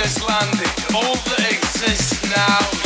Weekend has. All that exists now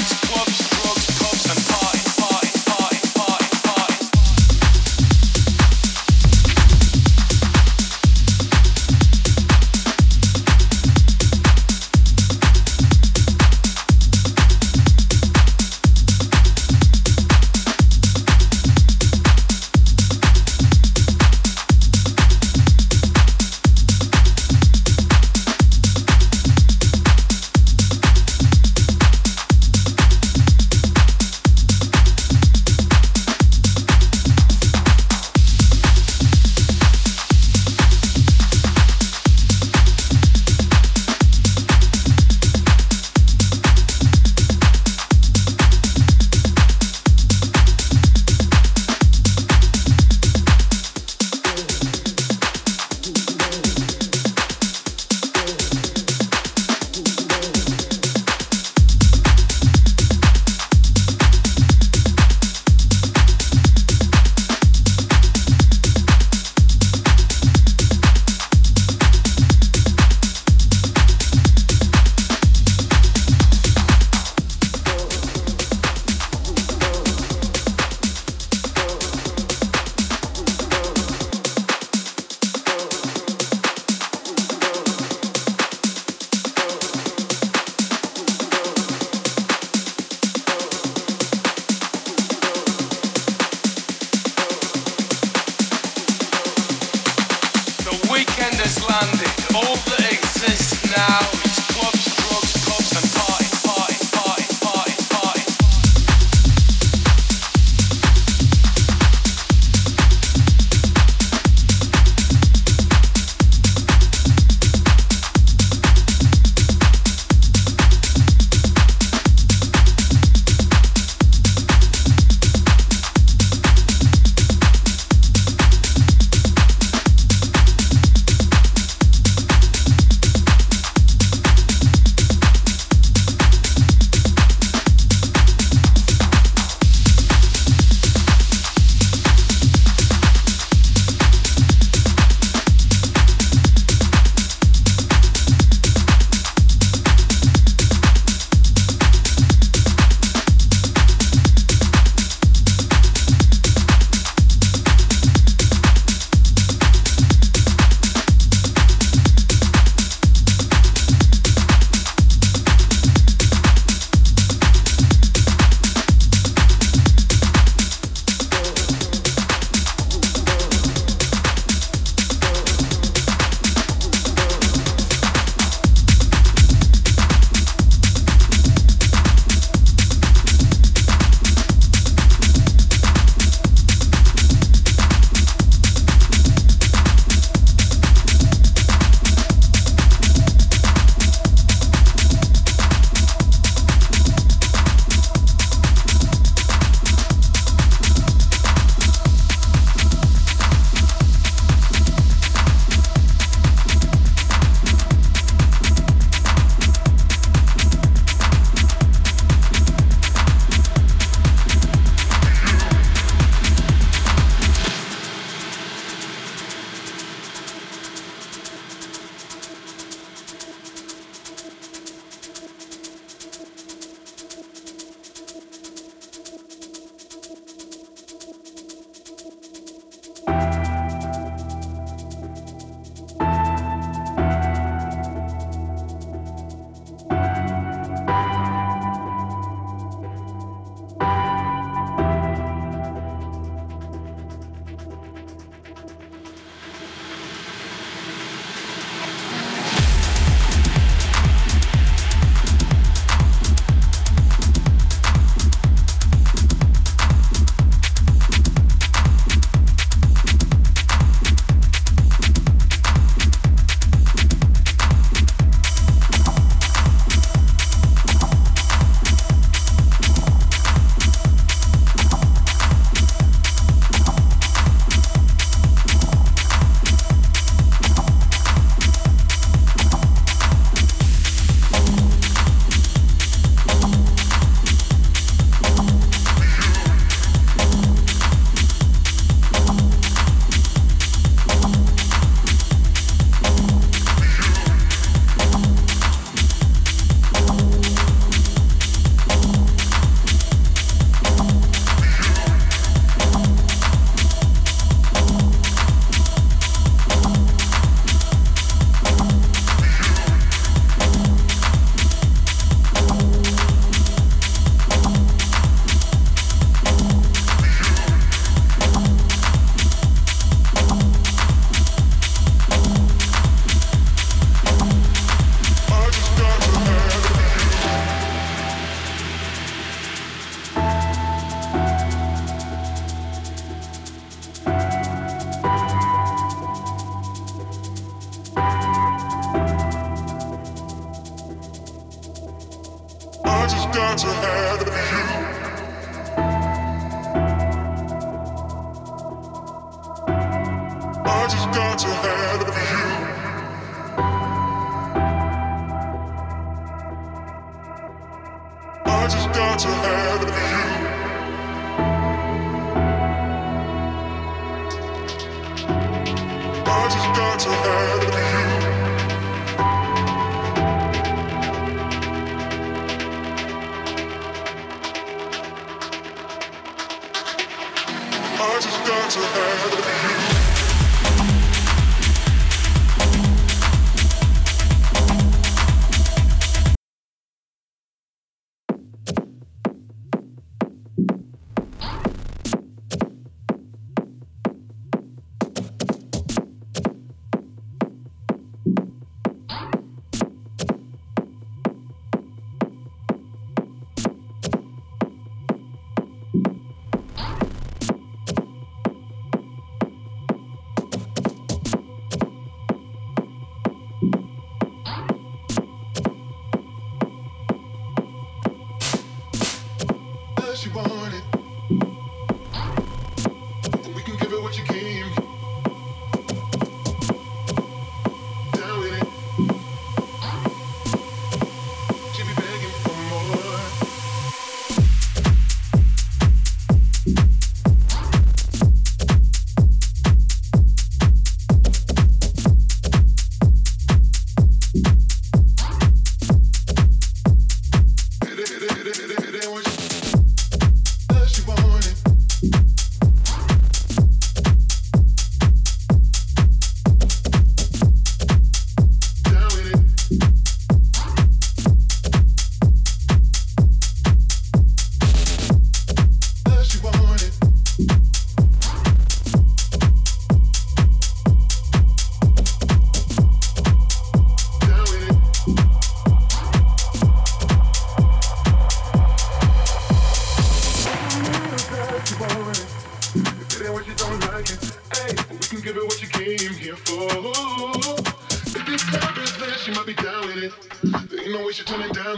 heart just got to have you.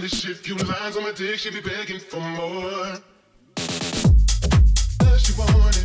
this shit. Few lines on my dick, she be begging for more. Does she want?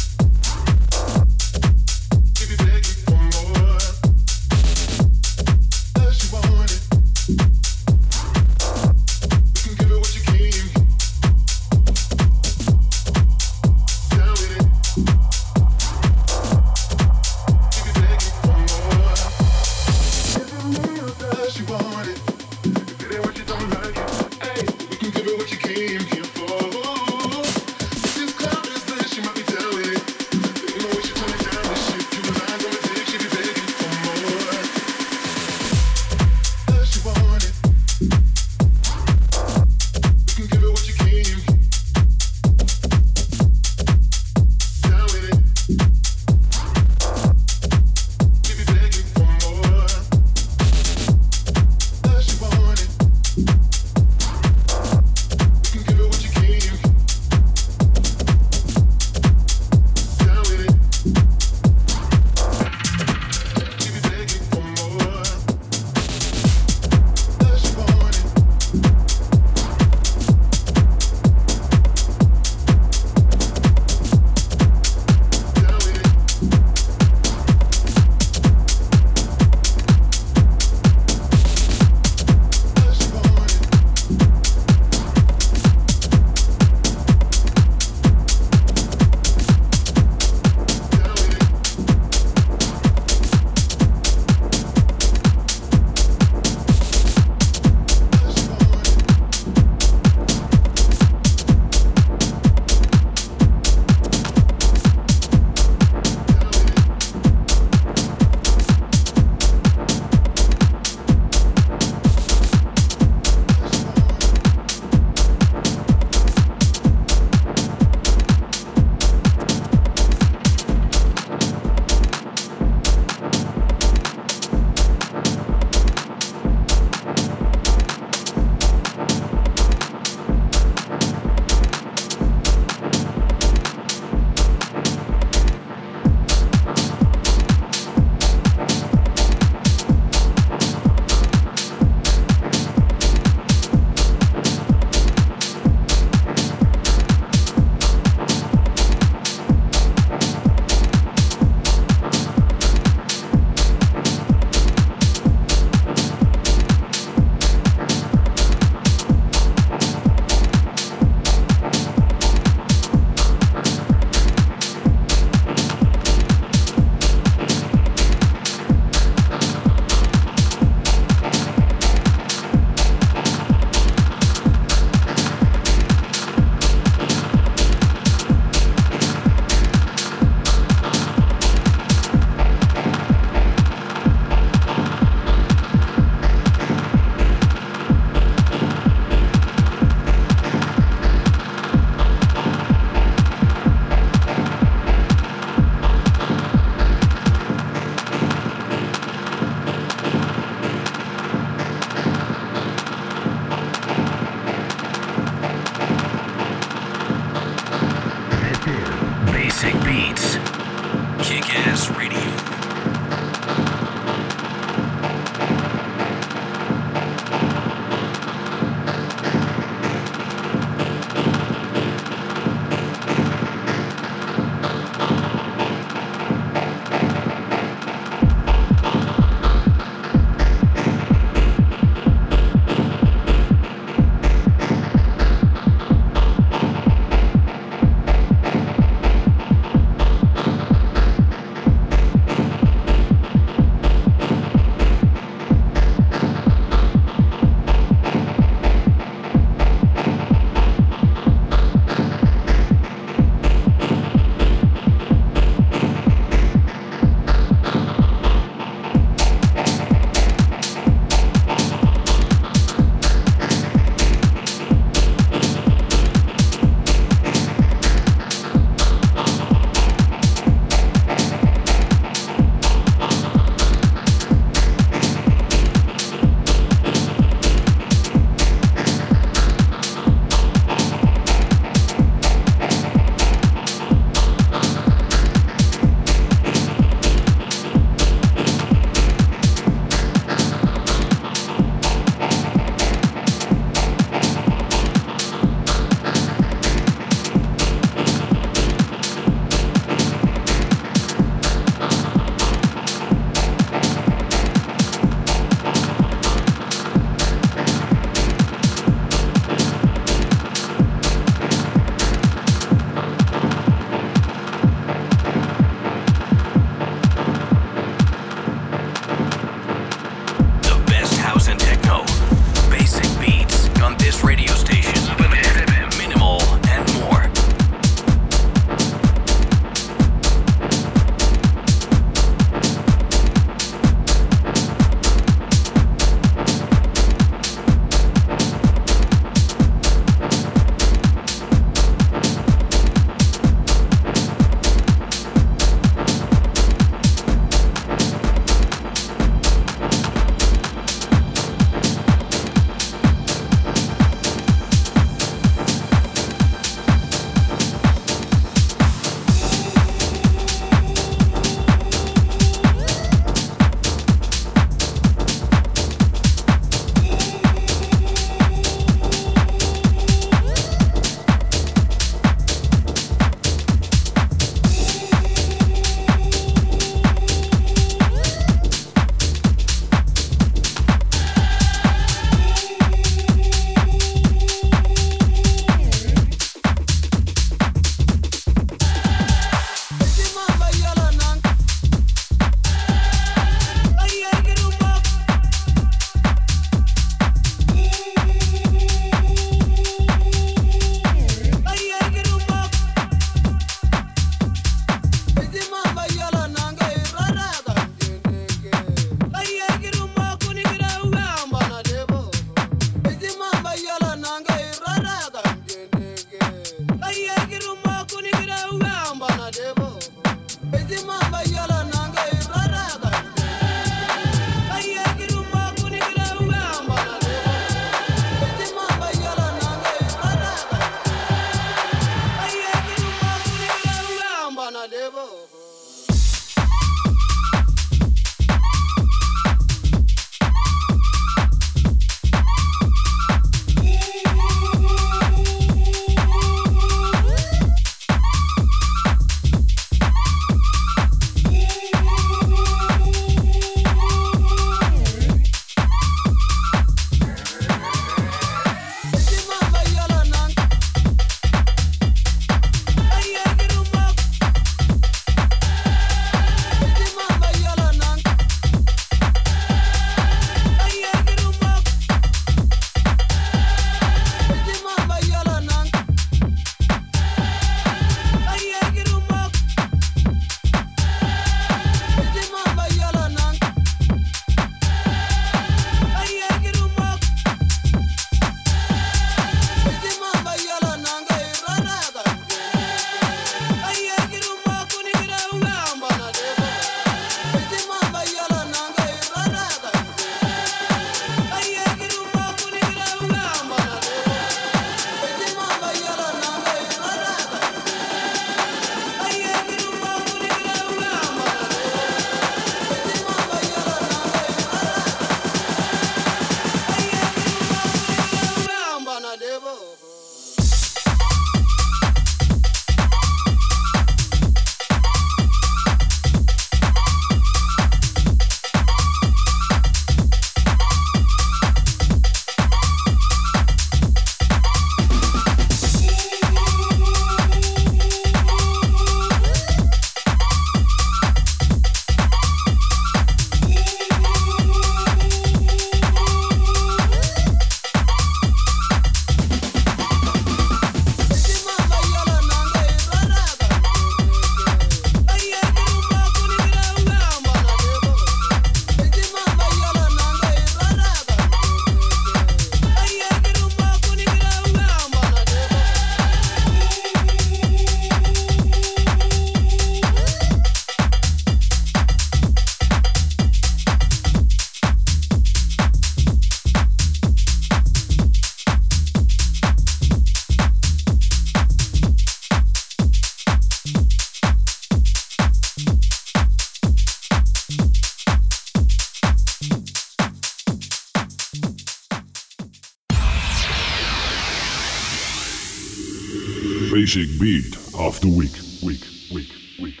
Basic beat of the week, week, week, week,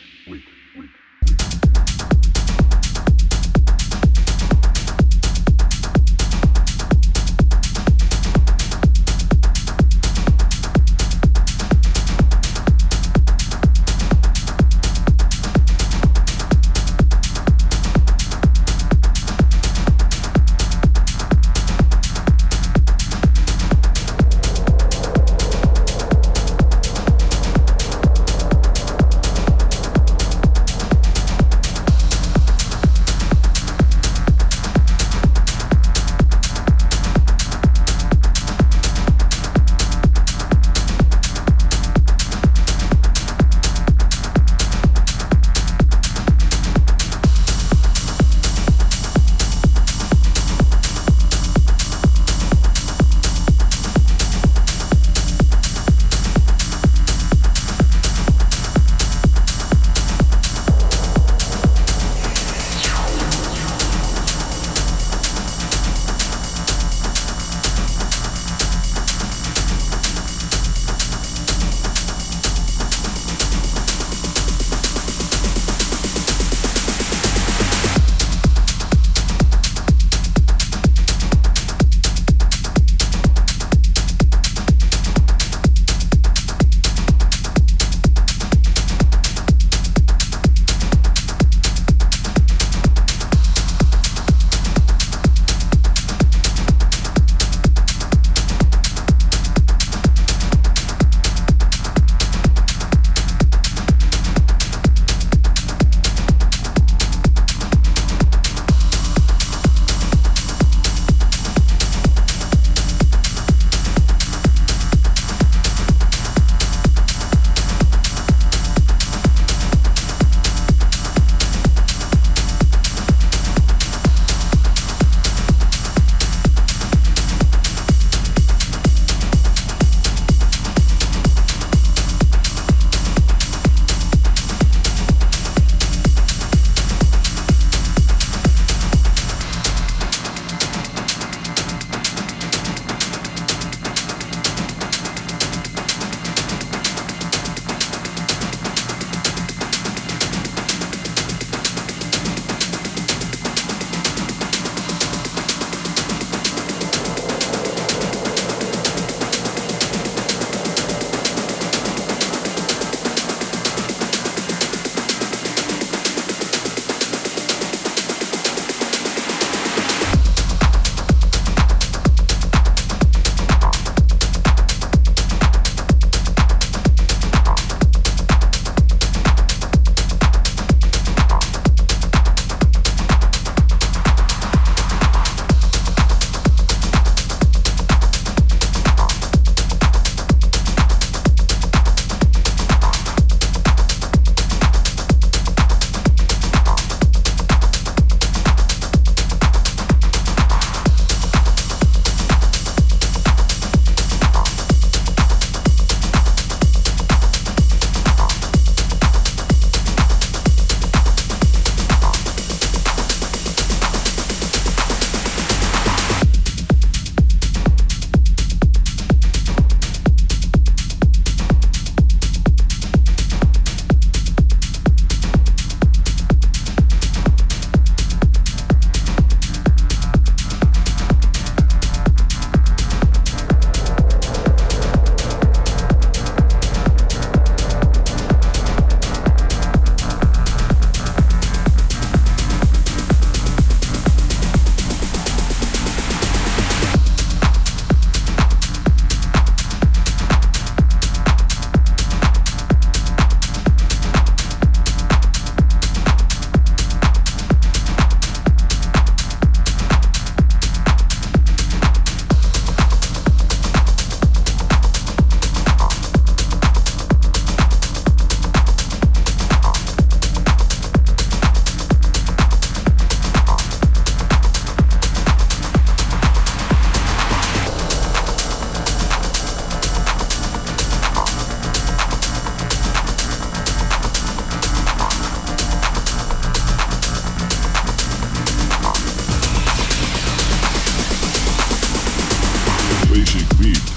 basic beat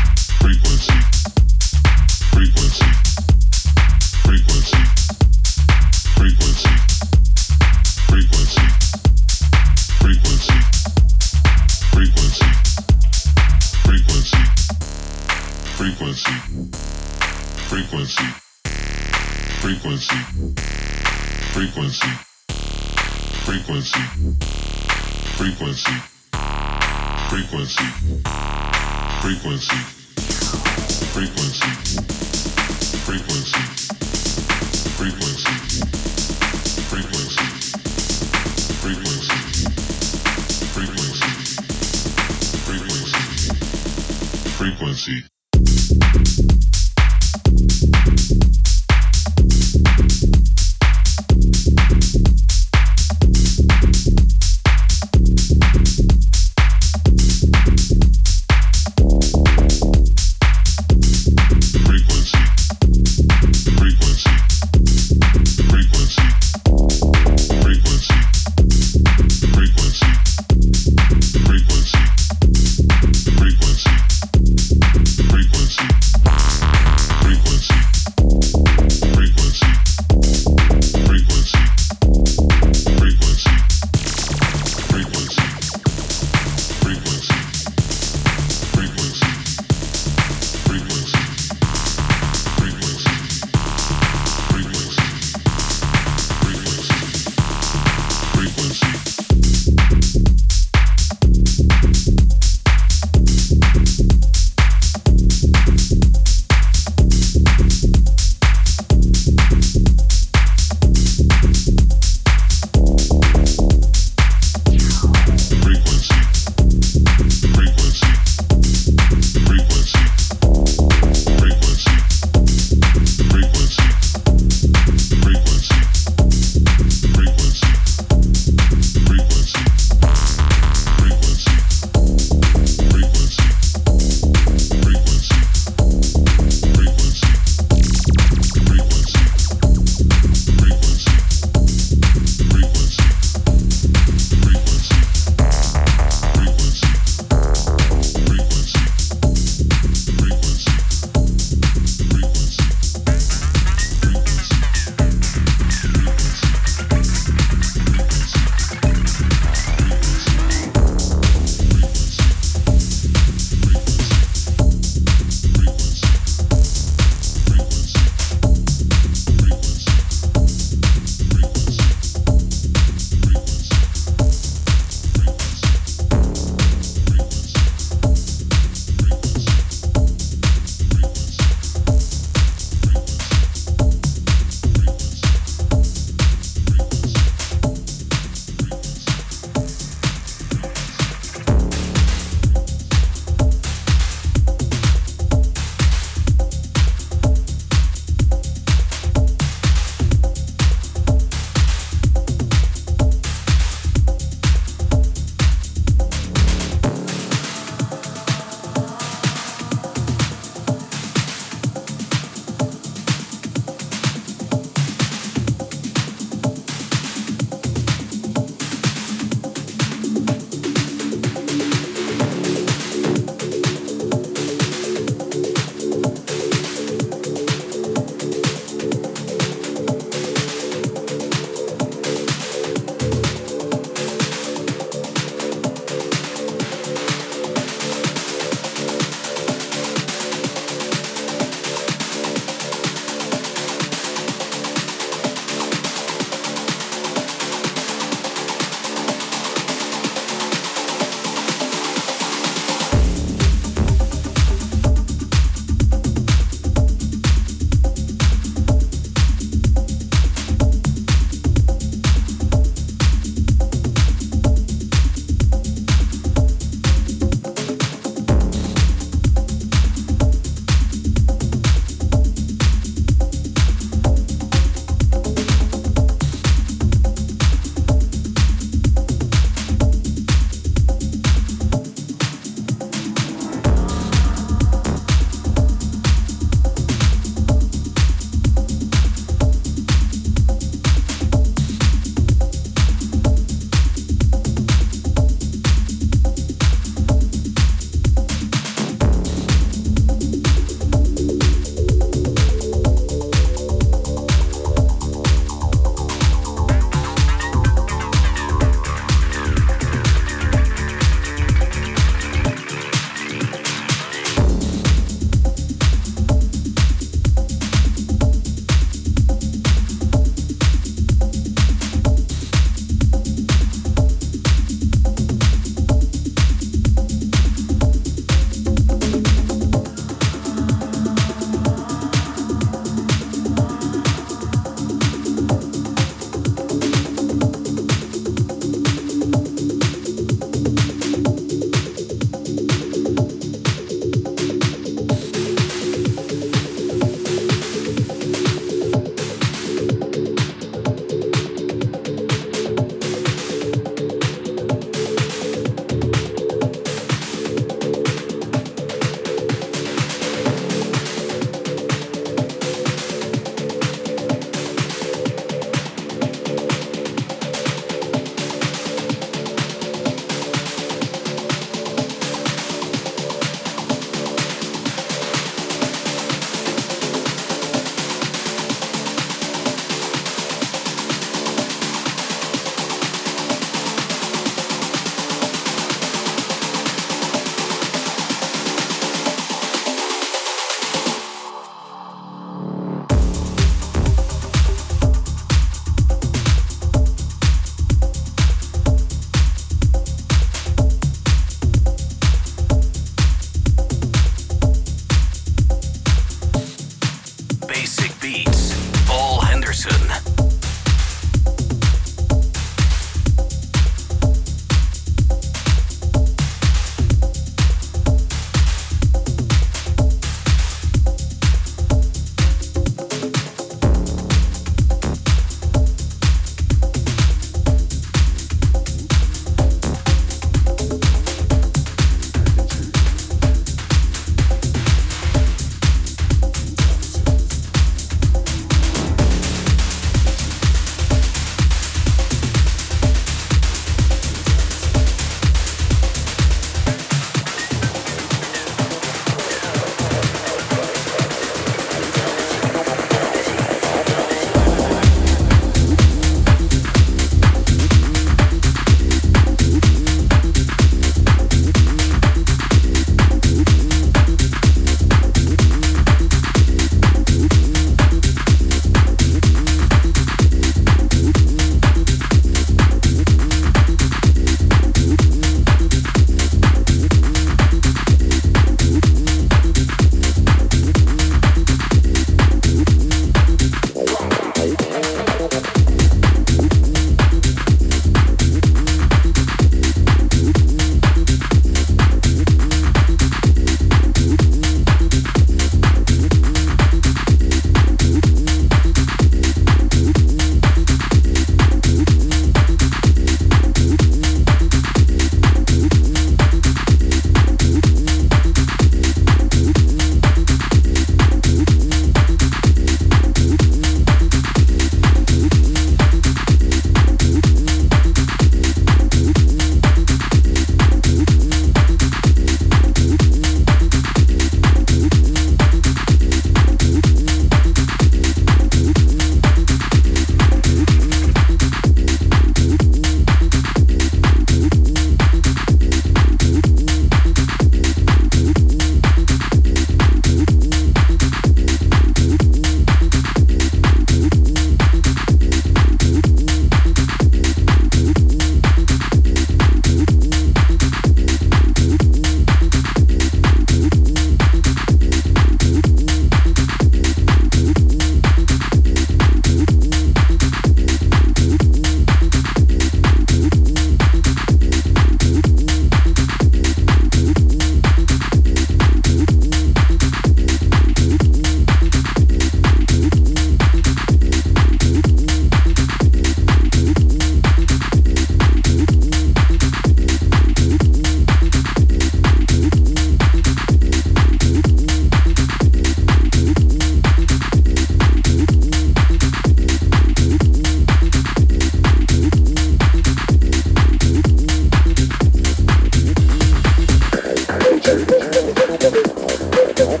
Get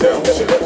down, get down,